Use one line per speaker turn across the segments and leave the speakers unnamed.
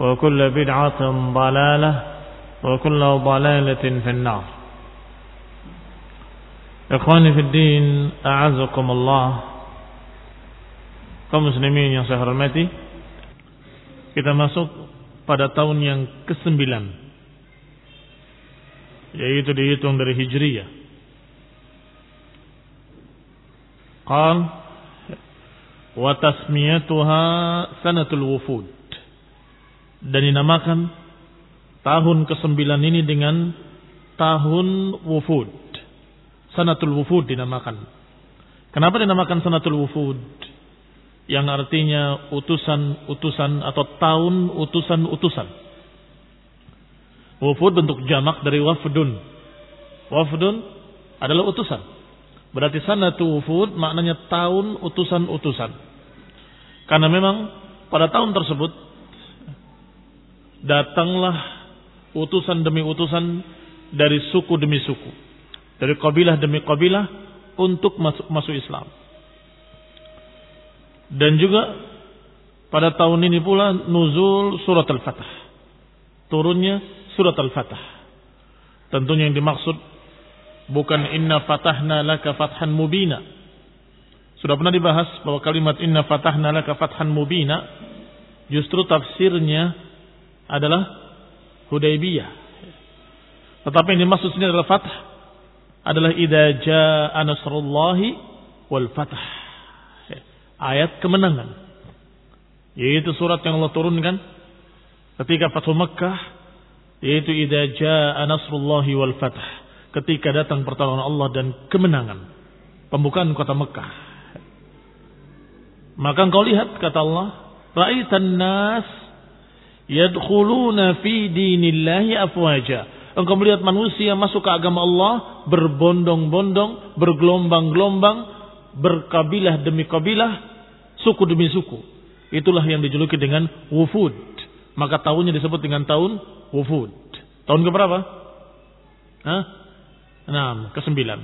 وكل بدعة ضلالة وكل ضلالة في النار Ikhwani fi din, a'azakumullah. Kaum muslimin yang saya hormati, kita masuk pada tahun yang ke-9. Yaitu dihitung dari Hijriyah. Qal wa tasmiyatuha sanatul wufud. Dan dinamakan tahun ke-9 ini dengan tahun wufud. Sanatul wufud dinamakan. Kenapa dinamakan sanatul wufud? Yang artinya utusan-utusan atau tahun utusan-utusan. Wufud bentuk jamak dari wafdun. Wafdun adalah utusan. Berarti sanatul wufud maknanya tahun utusan-utusan. Karena memang pada tahun tersebut datanglah utusan demi utusan dari suku demi suku dari kabilah demi kabilah untuk masuk masuk Islam. Dan juga pada tahun ini pula nuzul surat Al-Fatah. Turunnya surat Al-Fatah. Tentunya yang dimaksud bukan inna fatahna laka fathan mubina. Sudah pernah dibahas bahwa kalimat inna fatahna laka fathan mubina justru tafsirnya adalah Hudaybiyah. Tetapi yang dimaksud sini adalah fath adalah idza jaa nasrullahi wal fath. Ayat kemenangan. Yaitu surat yang Allah turunkan ketika Fathu Makkah yaitu idza jaa nasrullahi wal fath. Ketika datang pertolongan Allah dan kemenangan. Pembukaan kota Mekah. Maka engkau lihat kata Allah, ra'aitan nas yadkhuluna fi dinillahi afwaja engkau melihat manusia masuk ke agama Allah berbondong-bondong, bergelombang-gelombang, berkabilah demi kabilah, suku demi suku. Itulah yang dijuluki dengan wufud. Maka tahunnya disebut dengan tahun wufud. Tahun ke berapa? Hah? Enam, ke sembilan.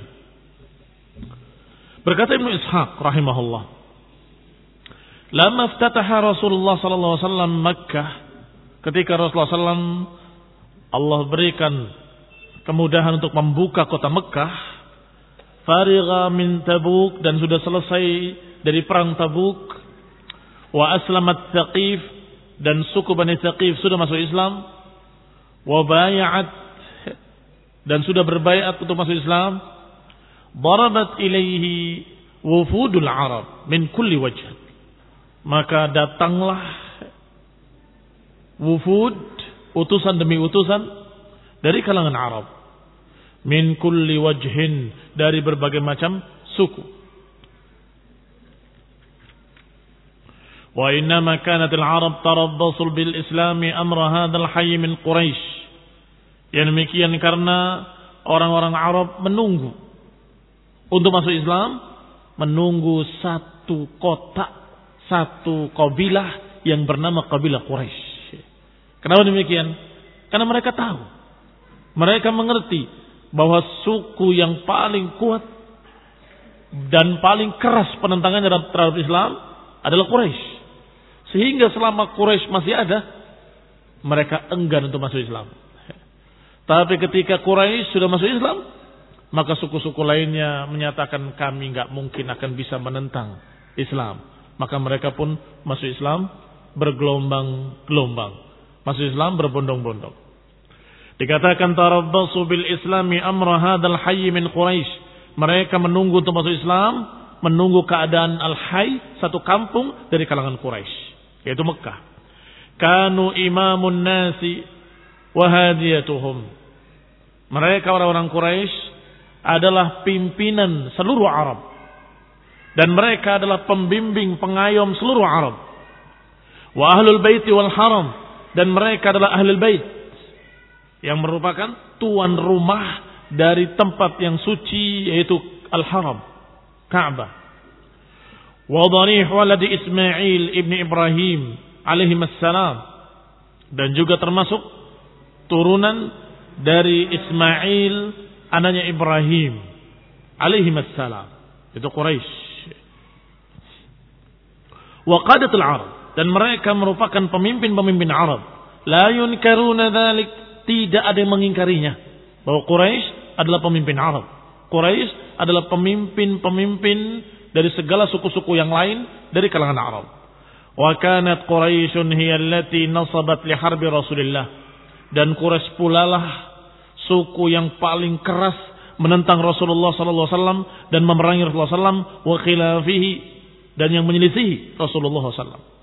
Berkata Ibnu Ishaq rahimahullah. Lama ftataha Rasulullah sallallahu alaihi wasallam Makkah ketika Rasulullah sallallahu Allah berikan kemudahan untuk membuka kota Mekah, farigha min Tabuk dan sudah selesai dari perang Tabuk, wa aslamat Thaqif dan suku Bani Thaqif sudah masuk Islam, wa bay'at dan sudah berbaiat untuk masuk Islam, darabat ilaihi wufudul Arab min kulli wajh. Maka datanglah wufud utusan demi utusan dari kalangan Arab. Min kulli wajhin dari berbagai macam suku. Wa innama kanat al-Arab taraddasul bil Islami amra hadzal hayy min Quraisy. Yang demikian karena orang-orang Arab menunggu untuk masuk Islam, menunggu satu kota, satu kabilah yang bernama kabilah Quraisy. Kenapa demikian? Karena mereka tahu. Mereka mengerti bahwa suku yang paling kuat dan paling keras penentangannya terhadap Islam adalah Quraisy. Sehingga selama Quraisy masih ada, mereka enggan untuk masuk Islam. Tapi ketika Quraisy sudah masuk Islam, maka suku-suku lainnya menyatakan kami nggak mungkin akan bisa menentang Islam. Maka mereka pun masuk Islam bergelombang-gelombang. Masuk Islam berbondong-bondong. Dikatakan tarabbasu bil islami amra hadzal hayy min Quraisy. Mereka menunggu untuk masuk Islam, menunggu keadaan al-hayy satu kampung dari kalangan Quraisy, yaitu Mekah. Kanu imamun nasi wa hadiyatuhum. Mereka orang-orang Quraisy adalah pimpinan seluruh Arab. Dan mereka adalah pembimbing pengayom seluruh Arab. Wa ahlul baiti wal haram dan mereka adalah ahli bait yang merupakan tuan rumah dari tempat yang suci yaitu Al-Haram, Ka'bah. Wa dharih waladi Ismail ibni Ibrahim alaihi salam dan juga termasuk turunan dari Ismail anaknya Ibrahim alaihi salam itu Quraisy. Wa qadatul Arab dan mereka merupakan pemimpin-pemimpin Arab. La yunkaruna dzalik, tidak ada yang mengingkarinya bahwa Quraisy adalah pemimpin Arab. Quraisy adalah pemimpin-pemimpin dari segala suku-suku yang lain dari kalangan Arab. Wa kanat Quraisyun hiya allati nasabat li harbi Rasulillah. Dan Quraisy pula lah suku yang paling keras menentang Rasulullah sallallahu alaihi wasallam dan memerangi Rasulullah sallam wa khilafihi dan yang menyelisihi Rasulullah sallallahu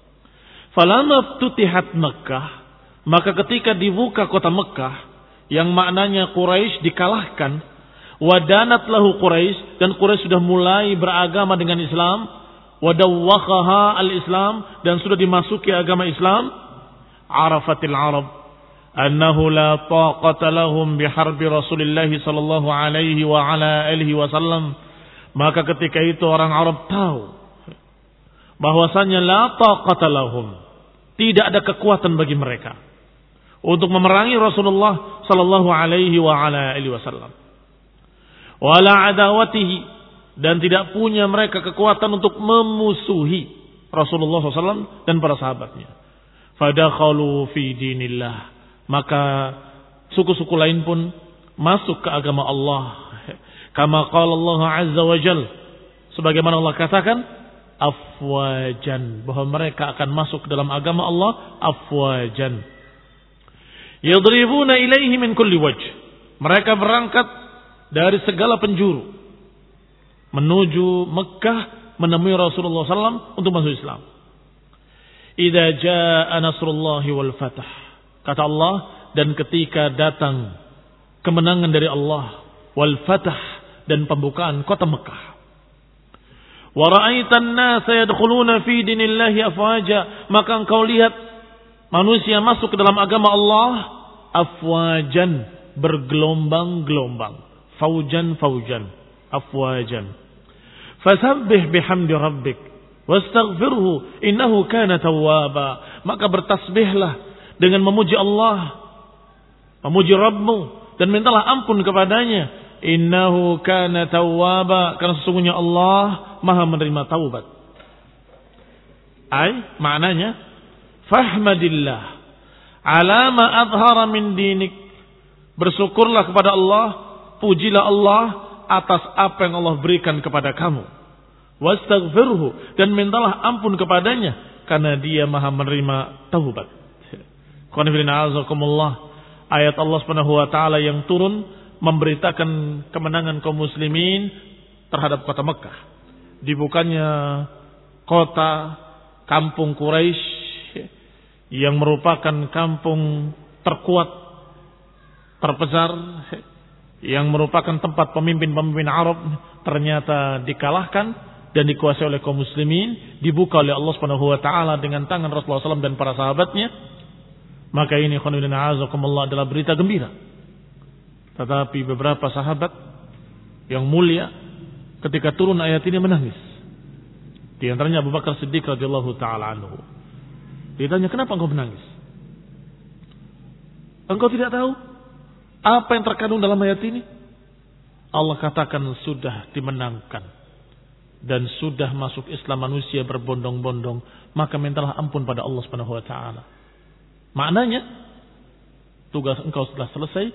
Falama tutihat Mekah, maka ketika dibuka kota Mekah, yang maknanya Quraisy dikalahkan, wadanat lahu Quraisy dan Quraisy sudah mulai beragama dengan Islam, wadawwakhaha al-Islam dan sudah dimasuki agama Islam, arafatil Arab annahu la taqata lahum biharbi Rasulillah sallallahu alaihi wa ala alihi wasallam. Maka ketika itu orang Arab tahu bahwasanya la taqata lahum tidak ada kekuatan bagi mereka untuk memerangi Rasulullah sallallahu alaihi wa ala alihi wasallam. Wala adawatihi dan tidak punya mereka kekuatan untuk memusuhi Rasulullah SAW dan para sahabatnya. Fadakhalu fi dinillah. Maka suku-suku lain pun masuk ke agama Allah. Kama qala Allah Azza wa Jal. Sebagaimana Allah katakan, afwajan. Bahwa mereka akan masuk dalam agama Allah afwajan. Yadribuna ilaihi min kulli wajh. Mereka berangkat dari segala penjuru. Menuju Mekah menemui Rasulullah SAW untuk masuk Islam. Idza jaa nasrullahi wal kata Allah dan ketika datang kemenangan dari Allah wal fatah dan pembukaan kota Mekah Wa ra'aitan nasa yadkhuluna fi dinillahi afwaja, maka engkau lihat manusia masuk ke dalam agama Allah afwajan, bergelombang-gelombang, faujan faujan, afwajan. Fasabbih bihamdi rabbik wastaghfirhu innahu kana tawwaba. Maka bertasbihlah dengan memuji Allah, memuji Rabbmu dan mintalah ampun kepadanya. Innahu kana tawwaba. Karena sesungguhnya Allah Maha menerima taubat. Ai maknanya fahmadillah ala ma adhara min dinik. Bersyukurlah kepada Allah, pujilah Allah atas apa yang Allah berikan kepada kamu. Wastaghfirhu dan mintalah ampun kepadanya karena dia Maha menerima taubat. Ayat Allah Subhanahu wa taala yang turun memberitakan kemenangan kaum muslimin terhadap kota Mekah. Dibukanya kota kampung Quraisy yang merupakan kampung terkuat terbesar yang merupakan tempat pemimpin-pemimpin Arab ternyata dikalahkan dan dikuasai oleh kaum muslimin, dibuka oleh Allah Subhanahu wa taala dengan tangan Rasulullah SAW dan para sahabatnya, maka ini khonibina azakumullah adalah berita gembira. Tetapi beberapa sahabat yang mulia ketika turun ayat ini menangis. Di antaranya Abu Bakar Siddiq radhiyallahu taala anhu. Ditanya, "Kenapa engkau menangis?" Engkau tidak tahu apa yang terkandung dalam ayat ini? Allah katakan sudah dimenangkan dan sudah masuk Islam manusia berbondong-bondong, maka mintalah ampun pada Allah Subhanahu wa taala. Maknanya tugas engkau sudah selesai,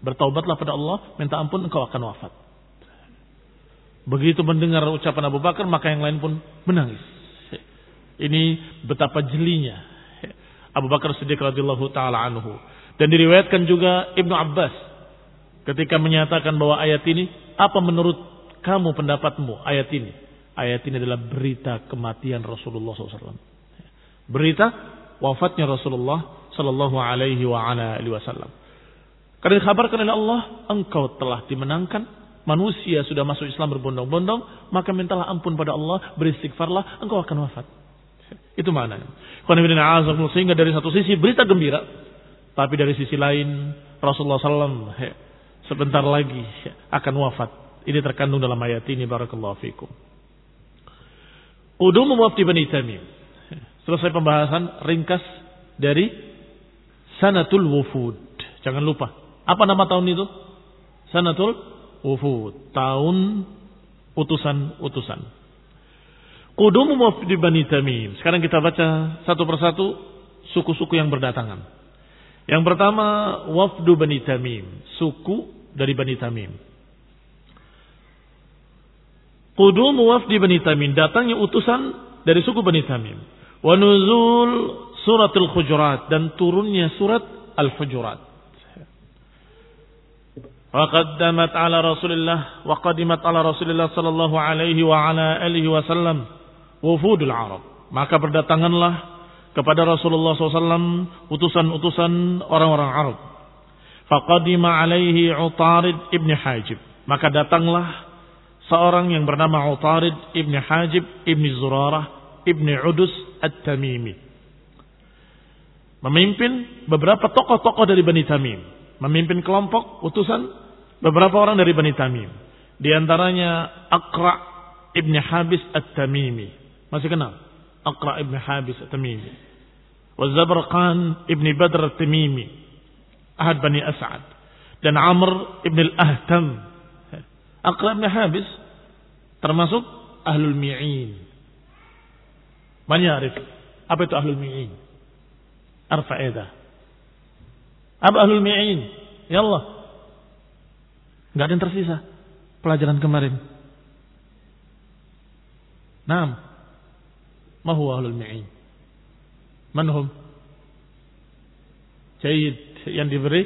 bertaubatlah pada Allah, minta ampun engkau akan wafat. Begitu mendengar ucapan Abu Bakar, maka yang lain pun menangis. Ini betapa jelinya Abu Bakar Siddiq radhiyallahu taala anhu. Dan diriwayatkan juga Ibnu Abbas ketika menyatakan bahwa ayat ini apa menurut kamu pendapatmu ayat ini? Ayat ini adalah berita kematian Rasulullah SAW. Berita wafatnya Rasulullah Sallallahu Alaihi Wasallam. Karena dikabarkan oleh Allah, engkau telah dimenangkan, manusia sudah masuk Islam berbondong-bondong, maka mintalah ampun pada Allah, beristighfarlah, engkau akan wafat. Itu mana? Sehingga dari satu sisi berita gembira, tapi dari sisi lain Rasulullah SAW sebentar lagi akan wafat. Ini terkandung dalam ayat ini barakallahu fikum. Udum wafdi Bani Tamim. Selesai pembahasan ringkas dari Sanatul Wufud. Jangan lupa. Apa nama tahun itu? Sanatul Wufud. Tahun utusan-utusan. Qudum wafdi Bani Tamim. Sekarang kita baca satu persatu suku-suku yang berdatangan. Yang pertama wafdu Bani Tamim. Suku dari Bani Tamim. Qudum wafdi Bani Tamim. Datangnya utusan dari suku Bani Tamim. Wa nuzul suratul Hujurat. Dan turunnya surat Al-Hujurat. Wa qaddamat ala Rasulillah. Wa qadimat ala Rasulillah sallallahu alaihi wa ala alihi wasallam. Wufudul Arab. Maka berdatanganlah kepada Rasulullah SAW utusan-utusan orang-orang Arab. Faqadima alaihi Utarid ibn Hajib. Maka datanglah seorang yang bernama Utarid ibni Hajib ibni Zurarah ibni Udus At-Tamimi. Memimpin beberapa tokoh-tokoh dari Bani Tamim. Memimpin kelompok utusan beberapa orang dari Bani Tamim. Di antaranya Aqra ibni Habis At-Tamimi. Masih kenal? Aqra ibni Habis At-Tamimi. Wazabarqan ibni Badr At-Tamimi. Ahad Bani As'ad. Dan Amr ibn Al-Ahtam Aqra bin Habis termasuk ahlul mi'in. Man yarif? Apa itu ahlul mi'in? Arfa'edah. Apa ahlul mi'in? Ya Allah. Enggak ada yang tersisa. Pelajaran kemarin. Naam. Ma huwa ahlul mi'in? Manhum? Jayid yang diberi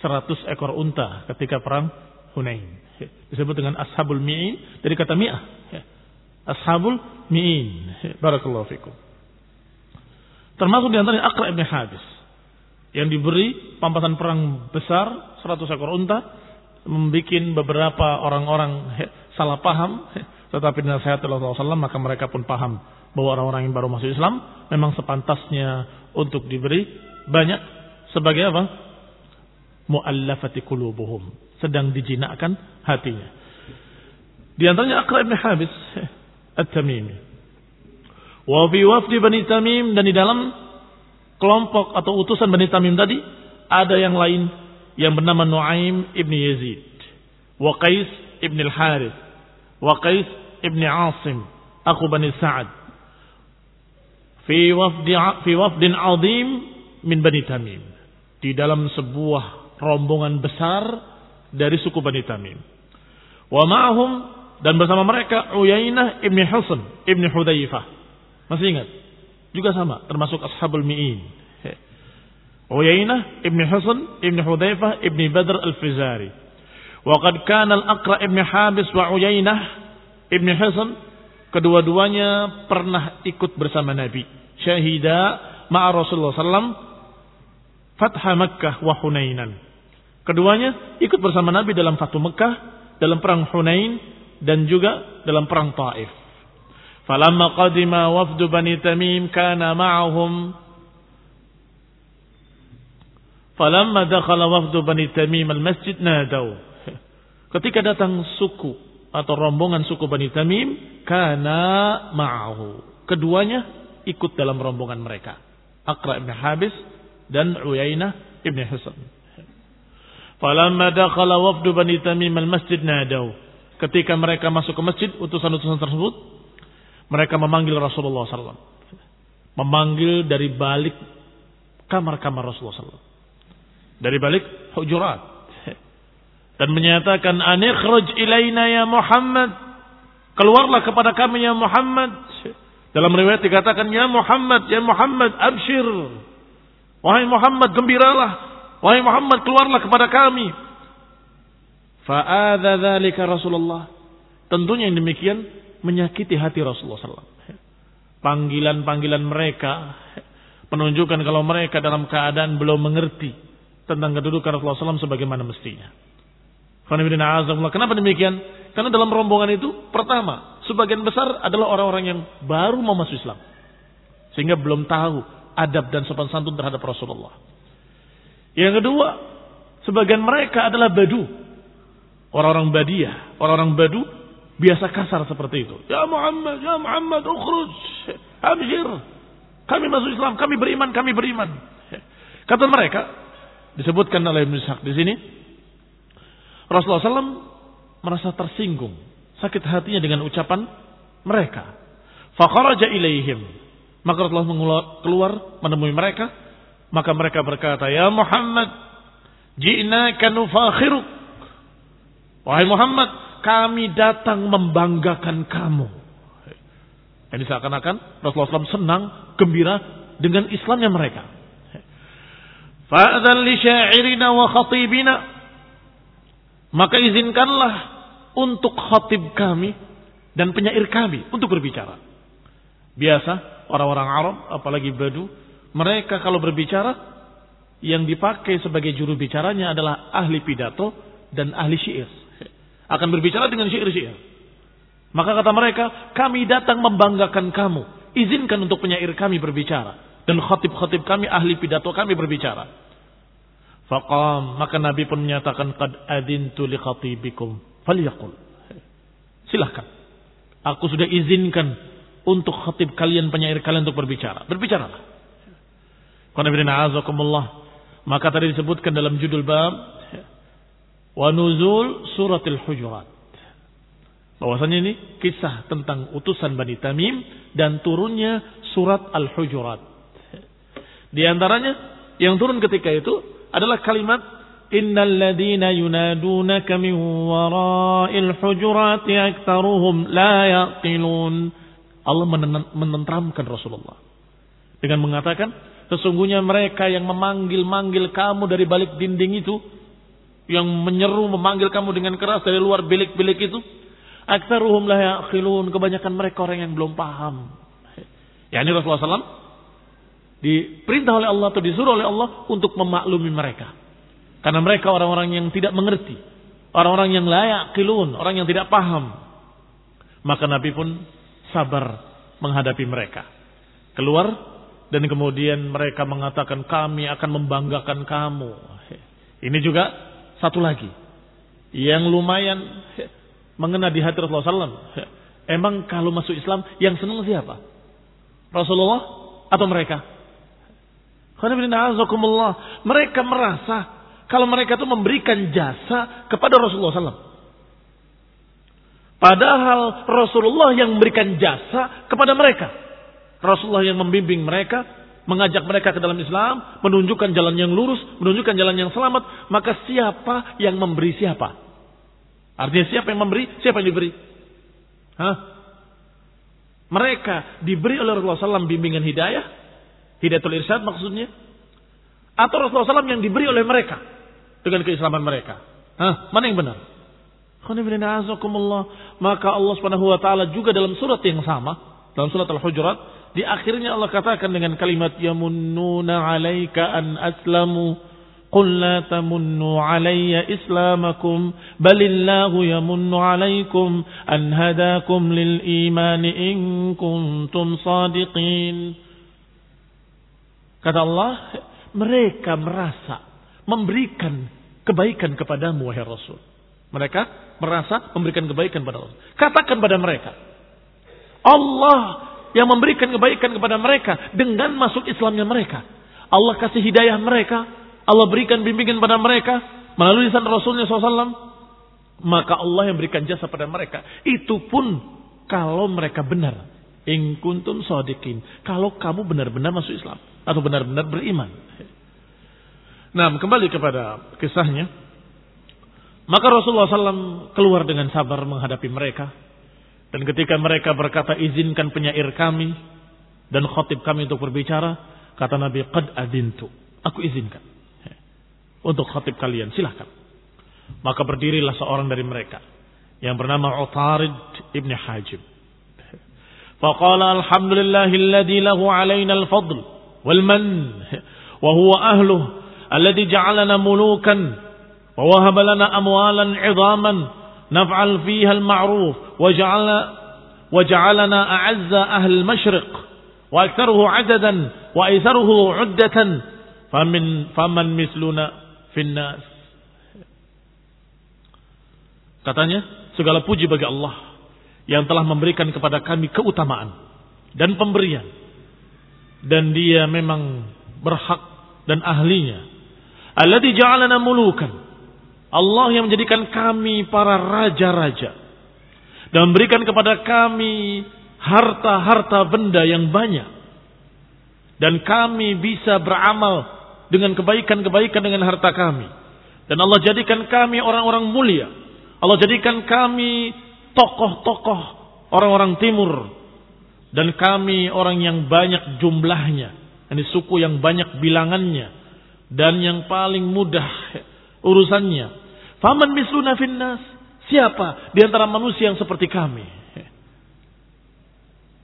100 ekor unta ketika perang Hunain disebut dengan ashabul mi'in dari kata mi'ah. Ashabul mi'in. Barakallahu fikum. Termasuk di antaranya Aqra ibn Habis yang diberi pampasan perang besar 100 ekor unta membuat beberapa orang-orang salah paham tetapi nasihat Allah SAW maka mereka pun paham bahwa orang-orang yang baru masuk Islam memang sepantasnya untuk diberi banyak sebagai apa? Mu'allafati qulubuhum sedang dijinakkan hatinya. Di antaranya Aqra ibn Habis At-Tamimi. Wa fi wafdi Bani Tamim dan di dalam kelompok atau utusan Bani Tamim tadi ada yang lain yang bernama Nuaim ibn Yazid, wa Qais ibn al-Harith, wa Qais ibn Asim, aku Bani Sa'ad. Fi wafdi fi wafdin azim min Bani Tamim. Di dalam sebuah rombongan besar dari suku Bani Tamim. Wa ma'ahum dan bersama mereka Uyainah ibni Hasan ibni Hudayfah. Masih ingat? Juga sama, termasuk ashabul mi'in. Uyainah ibni Hasan ibni Hudayfah ibni Badr al-Fizari. Wa qad kana al-Aqra ibni Habis wa Uyainah ibni Hasan kedua-duanya pernah ikut bersama Nabi. Syahida ma'a Rasulullah sallam Fathah Makkah wa Hunainan Keduanya ikut bersama Nabi dalam Fatu Mekah, dalam perang Hunain dan juga dalam perang Taif. Falamma qadima wafdu Bani Tamim kana ma'ahum Falamma dakhala wafdu Bani Tamim al-masjid nadau. Ketika datang suku atau rombongan suku Bani Tamim kana ma'ahu. Keduanya ikut dalam rombongan mereka. Aqra ibn Habis dan Uyainah ibn Husain. Falamma dakhala wafdu Bani Tamim al-masjid nadau. Ketika mereka masuk ke masjid, utusan-utusan tersebut, mereka memanggil Rasulullah SAW. Memanggil dari balik kamar-kamar Rasulullah SAW. Dari balik hujurat. Dan menyatakan, Anikhruj ilayna ya Muhammad. Keluarlah kepada kami ya Muhammad. Dalam riwayat dikatakan, Ya Muhammad, Ya Muhammad, abshir. Wahai Muhammad, gembiralah. Wahai Muhammad keluarlah kepada kami. Fa'adha Rasulullah. Tentunya yang demikian menyakiti hati Rasulullah SAW. Panggilan-panggilan mereka menunjukkan kalau mereka dalam keadaan belum mengerti tentang kedudukan Rasulullah SAW sebagaimana mestinya. Kenapa demikian? Karena dalam rombongan itu, pertama, sebagian besar adalah orang-orang yang baru mau masuk Islam. Sehingga belum tahu adab dan sopan santun terhadap Rasulullah. Yang kedua, sebagian mereka adalah badu. Orang-orang badia, orang-orang badu biasa kasar seperti itu. Ya Muhammad, ya Muhammad, ukhruj, hamzir. Kami masuk Islam, kami beriman, kami beriman. Kata mereka, disebutkan oleh Ibn di sini, Rasulullah SAW merasa tersinggung, sakit hatinya dengan ucapan mereka. Fakharaja ilaihim. Maka Rasulullah keluar menemui mereka maka mereka berkata, Ya Muhammad, ji'naka nufakhiruk. Wahai Muhammad, kami datang membanggakan kamu. Ini seakan-akan Rasulullah SAW senang, gembira dengan Islamnya mereka. Fa'adhan li syairina wa khatibina. Maka izinkanlah untuk khatib kami dan penyair kami untuk berbicara. Biasa orang-orang Arab, apalagi Badu, mereka kalau berbicara yang dipakai sebagai juru bicaranya adalah ahli pidato dan ahli syair. Akan berbicara dengan syair-syair. Maka kata mereka, kami datang membanggakan kamu. Izinkan untuk penyair kami berbicara. Dan khatib-khatib kami, ahli pidato kami berbicara. Faqam, maka Nabi pun menyatakan, Qad adintu li khatibikum. Faliyakul. Silahkan. Aku sudah izinkan untuk khatib kalian, penyair kalian untuk berbicara. Berbicaralah. Maka tadi disebutkan dalam judul bab wa nuzul suratil hujurat. Bahwasanya ini kisah tentang utusan Bani Tamim dan turunnya surat Al-Hujurat. Di antaranya yang turun ketika itu adalah kalimat Innal ladina yunadunaka min wara'il hujurati aktsaruhum la yaqilun. Allah menentramkan Rasulullah dengan mengatakan Sesungguhnya mereka yang memanggil-manggil kamu dari balik dinding itu, yang menyeru memanggil kamu dengan keras dari luar bilik-bilik itu, aktsaruhum la yaqilun, kebanyakan mereka orang yang belum paham. Ya ini Rasulullah SAW diperintah oleh Allah atau disuruh oleh Allah untuk memaklumi mereka. Karena mereka orang-orang yang tidak mengerti, orang-orang yang layak kilun, orang yang tidak paham. Maka Nabi pun sabar menghadapi mereka. Keluar dan kemudian mereka mengatakan kami akan membanggakan kamu. Ini juga satu lagi yang lumayan mengena di hati Rasulullah SAW. Emang kalau masuk Islam yang senang siapa? Rasulullah atau mereka? Mereka merasa kalau mereka itu memberikan jasa kepada Rasulullah SAW. Padahal Rasulullah yang memberikan jasa kepada mereka. Rasulullah yang membimbing mereka, mengajak mereka ke dalam Islam, menunjukkan jalan yang lurus, menunjukkan jalan yang selamat, maka siapa yang memberi siapa? Artinya siapa yang memberi, siapa yang diberi? Hah? Mereka diberi oleh Rasulullah SAW bimbingan hidayah, hidayatul irsyad maksudnya, atau Rasulullah SAW yang diberi oleh mereka dengan keislaman mereka. Hah? Mana yang benar? Maka Allah Subhanahu wa taala juga dalam surat yang sama, dalam surat Al-Hujurat, di akhirnya Allah katakan dengan kalimat yamunnuna alaika an aslamu قل لا تمنوا علي إسلامكم بل الله يمن عليكم أن هداكم للإيمان إن كنتم صادقين Kata Allah, mereka merasa memberikan kebaikan kepadamu wahai Rasul. Mereka merasa memberikan kebaikan kepada Rasul. Katakan pada mereka, Allah yang memberikan kebaikan kepada mereka dengan masuk Islamnya mereka. Allah kasih hidayah mereka Allah berikan bimbingan pada mereka melalui lisan Rasulnya SAW, maka Allah yang berikan jasa pada mereka. Itu pun kalau mereka benar. In kuntum sadiqin. Kalau kamu benar-benar masuk Islam. Atau benar-benar beriman. Nah kembali kepada kisahnya. Maka Rasulullah SAW keluar dengan sabar menghadapi mereka. Dan ketika mereka berkata izinkan penyair kami. Dan khotib kami untuk berbicara. Kata Nabi, Qad adintu. Aku izinkan untuk khatib kalian. Silahkan. Maka berdirilah seorang dari mereka yang bernama Utarid ibn Hajib. Faqala alhamdulillahilladzi lahu alaina al-fadl wal man wa huwa ahluh alladhi ja'alana mulukan wa wahaba lana amwalan 'idhaman naf'al fiha al-ma'ruf wa ja'ala wa ja'alana a'azza ahli al-mashriq wa aktharuhu 'adadan wa aitharuhu 'uddatan famin faman misluna finnas. Katanya, segala puji bagi Allah yang telah memberikan kepada kami keutamaan dan pemberian. Dan dia memang berhak dan ahlinya. Alladhi ja'alana mulukan. Allah yang menjadikan kami para raja-raja. Dan memberikan kepada kami harta-harta benda yang banyak. Dan kami bisa beramal dengan kebaikan-kebaikan dengan harta kami. Dan Allah jadikan kami orang-orang mulia. Allah jadikan kami tokoh-tokoh orang-orang timur. Dan kami orang yang banyak jumlahnya. Ini suku yang banyak bilangannya. Dan yang paling mudah urusannya. Faman misluna finnas. Siapa di antara manusia yang seperti kami?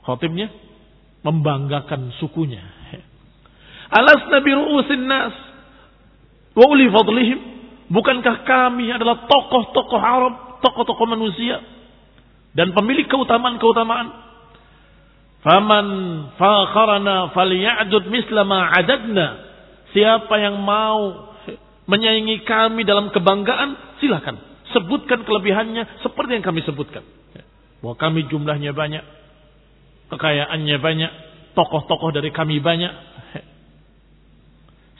Khotibnya membanggakan sukunya. Alas Nabi ru'usin nas. Wa uli fadlihim. Bukankah kami adalah tokoh-tokoh Arab, tokoh-tokoh manusia dan pemilik keutamaan-keutamaan? Faman fakharana falya'dud misla ma adadna. Siapa yang mau menyaingi kami dalam kebanggaan, silakan sebutkan kelebihannya seperti yang kami sebutkan. Bahwa kami jumlahnya banyak, kekayaannya banyak, tokoh-tokoh dari kami banyak,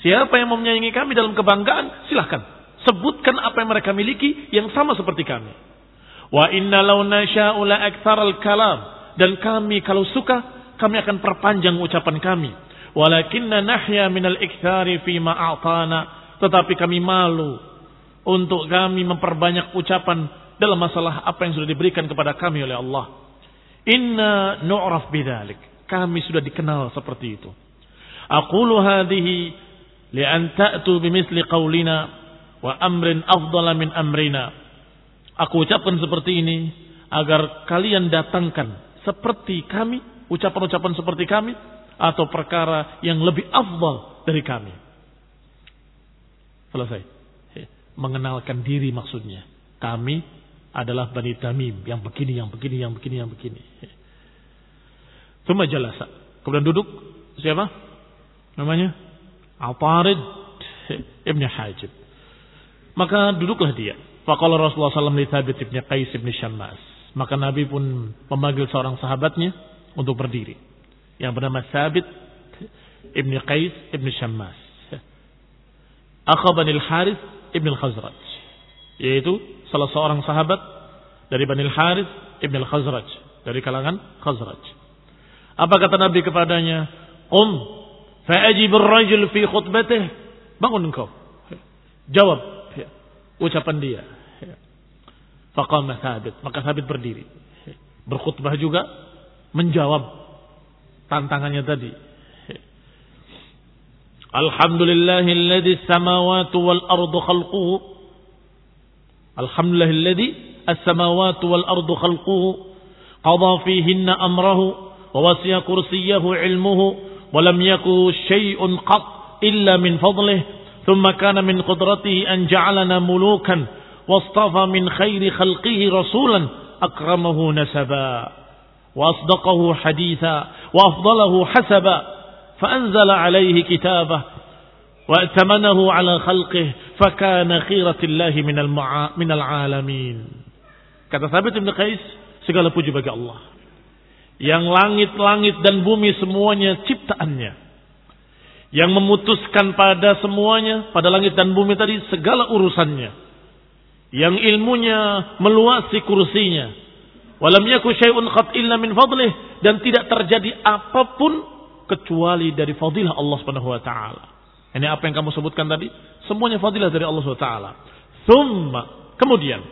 Siapa yang mau menyayangi kami dalam kebanggaan, silahkan. Sebutkan apa yang mereka miliki yang sama seperti kami. Wa inna law nasha'u la al kalam. Dan kami kalau suka, kami akan perpanjang ucapan kami. Walakinna nahya minal ikthari fima a'tana. Tetapi kami malu untuk kami memperbanyak ucapan dalam masalah apa yang sudah diberikan kepada kami oleh Allah. Inna nu'raf bidalik. Kami sudah dikenal seperti itu. Aqulu hadhihi li'an ta'tu bimisli qawlina wa amrin afdala min amrina. Aku ucapkan seperti ini agar kalian datangkan seperti kami, ucapan-ucapan seperti kami atau perkara yang lebih afdal dari kami. Selesai. Mengenalkan diri maksudnya. Kami adalah Bani Tamim yang begini, yang begini, yang begini, yang begini. Cuma jalasa. Kemudian duduk siapa? Namanya Atarid ibn Hajib. Maka duduklah dia. Faqala Rasulullah SAW li Thabit ibn Qais ibn Syammas. Maka Nabi pun memanggil seorang sahabatnya untuk berdiri. Yang bernama Thabit ibn Qais ibn Syammas. Akhabanil Harith ibn al-Khazraj. Yaitu salah seorang sahabat dari Banil Harith ibn al-Khazraj. Dari kalangan Khazraj. Apa kata Nabi kepadanya? Qum Fa'ajib rajul fi khutbatih. Bangun engkau. Jawab ucapan dia. Faqama Thabit. Maka Thabit berdiri. Berkhutbah juga. Menjawab tantangannya tadi. الحمد لله الذي السماوات والأرض خلقه. الحمد لله الذي السماوات والأرض خلقه. قضى فيهن أمره ووسي كرسيه علمه ولم يكن شيء قط إلا من فضله. ثم كان من قدرته أن جعلنا ملوكا واصطفى من خير خلقه رسولا أكرمه نسبا. وأصدقه حديثا وأفضله حسبا. فأنزل عليه كتابه وأتمنه على خلقه fakana khiratillahi minal ma'a, minal alamin. Kata Sabit bin Qais, segala puji bagi Allah. Yang langit-langit dan bumi semuanya ciptaannya. Yang memutuskan pada semuanya, pada langit dan bumi tadi segala urusannya. Yang ilmunya meluasi kursinya. Walam yaku syai'un khat illa min fadlih dan tidak terjadi apapun kecuali dari fadilah Allah Subhanahu wa taala. Ini apa yang kamu sebutkan tadi? Semuanya fadilah dari Allah SWT. Thumma. Kemudian.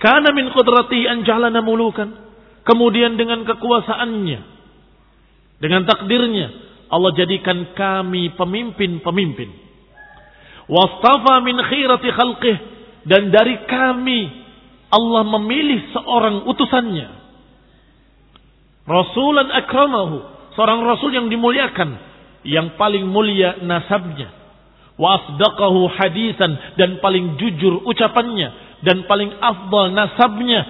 Karena min qudrati an jalana mulukan. Kemudian dengan kekuasaannya. Dengan takdirnya. Allah jadikan kami pemimpin-pemimpin. Wastafa min khirati khalqih. Dan dari kami. Allah memilih seorang utusannya. Rasulan akramahu. Seorang rasul yang dimuliakan. Yang paling mulia nasabnya wa hadisan dan paling jujur ucapannya dan paling afdal nasabnya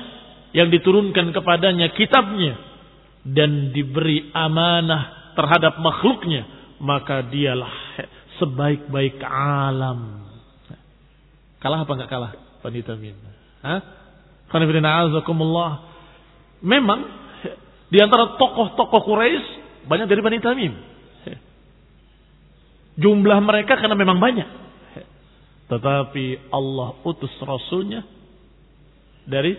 yang diturunkan kepadanya kitabnya dan diberi amanah terhadap makhluknya maka dialah sebaik-baik alam kalah apa enggak kalah wanita min Hah? Memang di antara tokoh-tokoh Quraisy banyak dari Bani Tamim. Jumlah mereka karena memang banyak. Tetapi Allah utus Rasulnya dari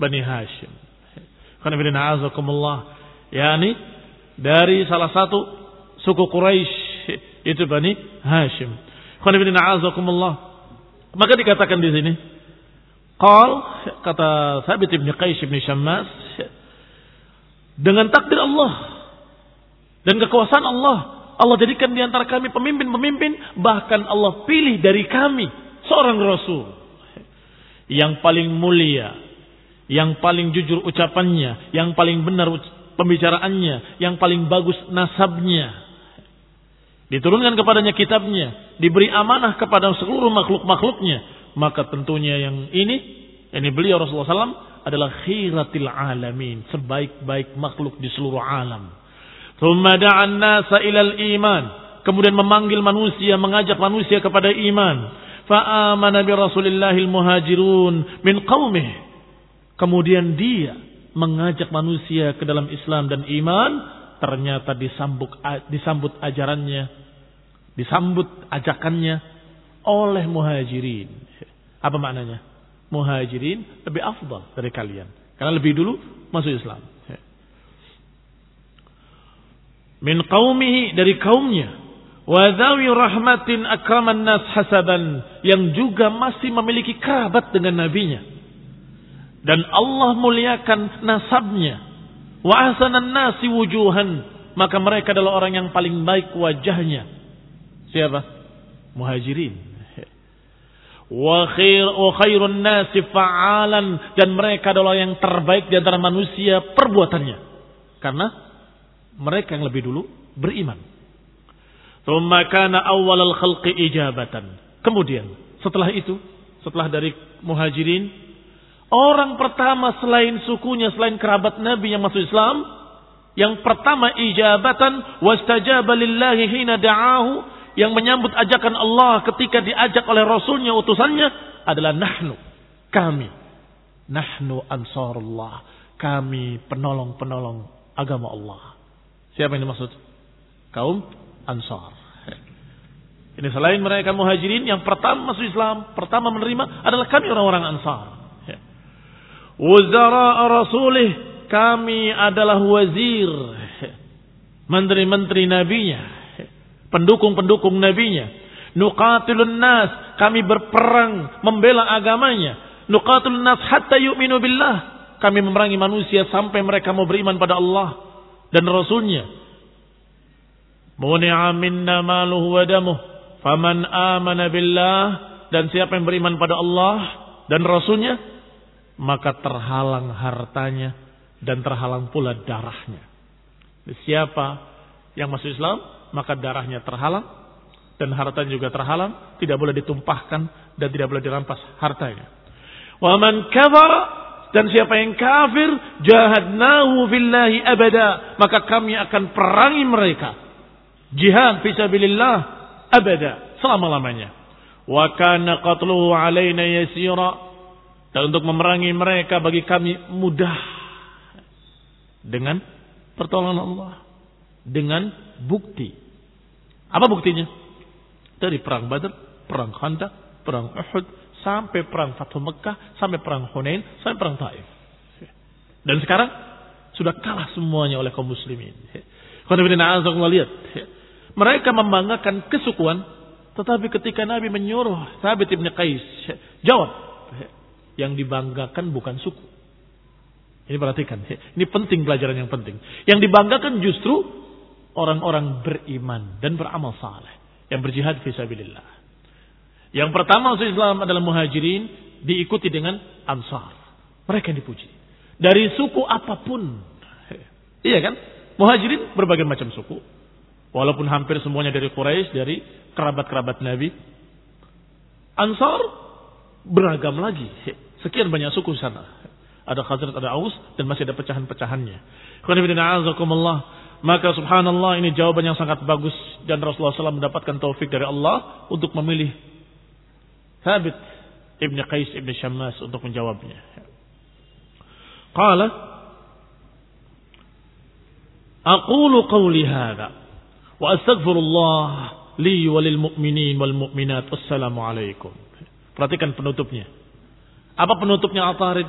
Bani Hashim. Karena azakumullah. Yani dari salah satu suku Quraisy itu Bani Hashim. Karena azakumullah. Maka dikatakan di sini. Qal kata Sabit bin Qais bin Syammas dengan takdir Allah dan kekuasaan Allah. Allah jadikan di antara kami pemimpin-pemimpin, bahkan Allah pilih dari kami seorang rasul. Yang paling mulia, yang paling jujur ucapannya, yang paling benar pembicaraannya, yang paling bagus nasabnya. Diturunkan kepadanya kitabnya, diberi amanah kepada seluruh makhluk-makhluknya, maka tentunya yang ini, ini beliau Rasulullah SAW adalah khiratil alamin, sebaik-baik makhluk di seluruh alam. Thumma nasa ilal iman. Kemudian memanggil manusia, mengajak manusia kepada iman. Fa'amana bi Rasulillahil muhajirun min qawmih. Kemudian dia mengajak manusia ke dalam Islam dan iman. Ternyata disambut, disambut ajarannya. Disambut ajakannya oleh muhajirin. Apa maknanya? Muhajirin lebih afdal dari kalian. Karena lebih dulu masuk Islam min qaumihi dari kaumnya. Wa rahmatin akraman nas hasaban yang juga masih memiliki kerabat dengan nabinya. Dan Allah muliakan nasabnya. Wa ahsanan nasi wujuhan maka mereka adalah orang yang paling baik wajahnya. Siapa? Muhajirin. Wa khair wa khairun nasi fa'alan dan mereka adalah yang terbaik di antara manusia perbuatannya. Karena mereka yang lebih dulu beriman. ijabatan. Kemudian setelah itu, setelah dari muhajirin, orang pertama selain sukunya, selain kerabat Nabi yang masuk Islam, yang pertama ijabatan wastajaba lillahi hina da'ahu yang menyambut ajakan Allah ketika diajak oleh Rasulnya utusannya adalah nahnu kami nahnu ansarullah kami penolong-penolong agama Allah Siapa yang dimaksud? Kaum Ansar. Ini selain mereka muhajirin yang pertama masuk Islam, pertama menerima adalah kami orang-orang Ansar. Wuzara Rasulih, kami adalah wazir, menteri-menteri nabinya, pendukung-pendukung nabinya. Nuqatilun nas, kami berperang membela agamanya. Nuqatilun nas hatta yu'minu billah. Kami memerangi manusia sampai mereka mau beriman pada Allah dan Rasulnya. Muni'a minna maluhu wa damuh. Faman amana billah. Dan siapa yang beriman pada Allah dan Rasulnya. Maka terhalang hartanya. Dan terhalang pula darahnya. Siapa yang masuk Islam. Maka darahnya terhalang. dan hartanya juga terhalang, tidak boleh ditumpahkan dan tidak boleh dirampas hartanya. Wa man kafara dan siapa yang kafir jahadnahu fillahi abada. Maka kami akan perangi mereka. Jihad fisabilillah abada. Selama-lamanya. Wa kana qatluhu alaina yasira. Dan untuk memerangi mereka bagi kami mudah. Dengan pertolongan Allah. Dengan bukti. Apa buktinya? Dari perang Badr, perang Khandaq, perang Uhud, sampai perang Fathu Mekah, sampai perang Hunain, sampai perang Taif. Dan sekarang sudah kalah semuanya oleh kaum muslimin. Karena lihat, mereka membanggakan kesukuan, tetapi ketika Nabi menyuruh Thabit ibn Qais, jawab, yang dibanggakan bukan suku. Ini perhatikan, ini penting pelajaran yang penting. Yang dibanggakan justru orang-orang beriman dan beramal saleh yang berjihad fisabilillah. Yang pertama masuk Islam adalah muhajirin diikuti dengan ansar. Mereka yang dipuji. Dari suku apa pun. Iya kan? Muhajirin berbagai macam suku. Walaupun hampir semuanya dari Quraisy, dari kerabat-kerabat Nabi. Ansar beragam lagi. Sekian banyak suku sana. Ada Khazraj, ada Aus, dan masih ada pecahan-pecahannya. Maka subhanallah ini jawaban yang sangat bagus dan Rasulullah SAW mendapatkan taufik dari Allah untuk memilih Thabit Ibn Qais Ibn Syammas untuk menjawabnya. Qala Aqulu qawli hadha wa astaghfirullah li walil mu'minin wal mu'minat. Wassalamualaikum. Perhatikan penutupnya. Apa penutupnya Atarid?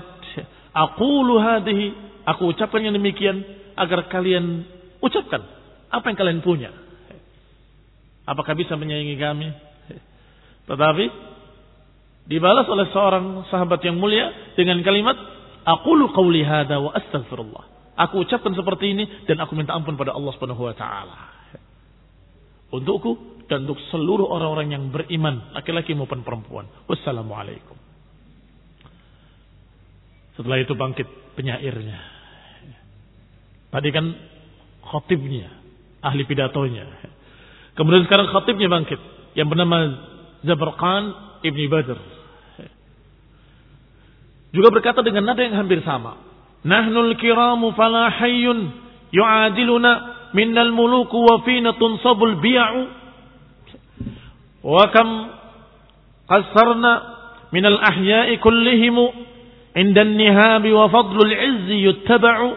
Aqulu hadhihi, aku ucapkan yang demikian agar kalian Ucapkan apa yang kalian punya. Apakah bisa menyayangi kami? Tetapi dibalas oleh seorang sahabat yang mulia dengan kalimat aqulu qawli hadza wa astaghfirullah. Aku ucapkan seperti ini dan aku minta ampun pada Allah Subhanahu wa taala. Untukku dan untuk seluruh orang-orang yang beriman, laki-laki maupun perempuan. Wassalamualaikum. Setelah itu bangkit penyairnya. Tadi kan khatibnya, ahli pidatonya. Kemudian sekarang khatibnya bangkit yang bernama Zabarqan Ibni Badr. Juga berkata dengan nada yang hampir sama. Nahnul kiramu fala hayyun yu'adiluna minnal muluku wa fina tunsabul bi'u. Wa kam qasarna minal ahya'i kullihimu inda nihabi wa fadlul izzi yuttaba'u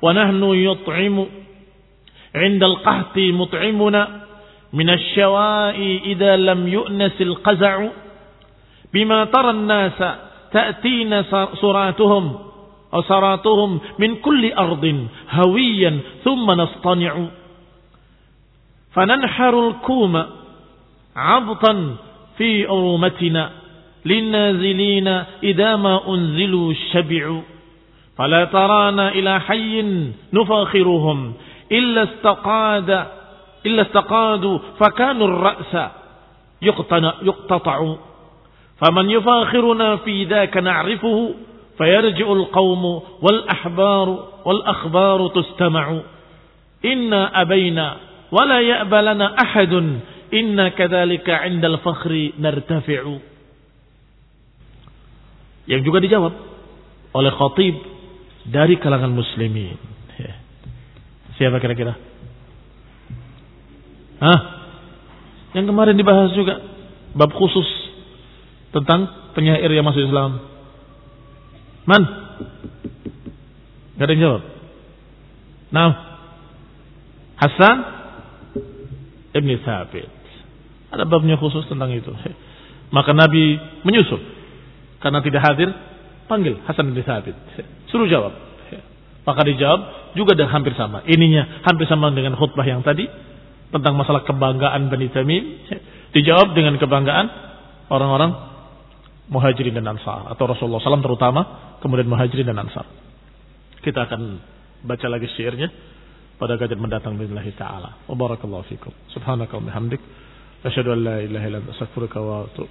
wa nahnu yut'imu عند القهط مطعمنا من الشواء إذا لم يؤنس القزع بما ترى الناس تأتينا صراتهم أو من كل أرض هويا ثم نصطنع. فننحر الكوم عبطا في أرومتنا للنازلين إذا ما أنزلوا الشبع. فلا ترانا إلى حي نفاخرهم istaqada illa istaqadu fakanu ar-ra'sa yuqtana yuqtata'u faman yufakhiruna fi dhaka na'rifuhu fayarji'u al-qawmu wal ahbaru wal akhbaru tustama'u inna abayna wala ya'ba lana yang juga dijawab oleh khatib dari kalangan muslimin Siapa kira-kira? Hah? Yang kemarin dibahas juga bab khusus tentang penyair yang masuk Islam. Man? Gak ada yang jawab. Nah, Hasan Ibn Thabit. Ada babnya khusus tentang itu. Maka Nabi menyusul. Karena tidak hadir, panggil Hasan Ibn Thabit. Suruh jawab. Maka dijawab juga dan hampir sama. Ininya hampir sama dengan khutbah yang tadi tentang masalah kebanggaan Bani Tamim. Dijawab dengan kebanggaan orang-orang muhajirin dan ansar atau Rasulullah SAW terutama kemudian muhajirin dan ansar. Kita akan baca lagi syairnya pada kajian mendatang billahi taala. Wa barakallahu fikum. Subhanaka wa bihamdik asyhadu an la ilaha illa anta astaghfiruka wa atubu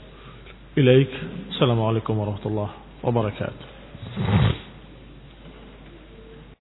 ilaik. Assalamualaikum warahmatullahi wabarakatuh.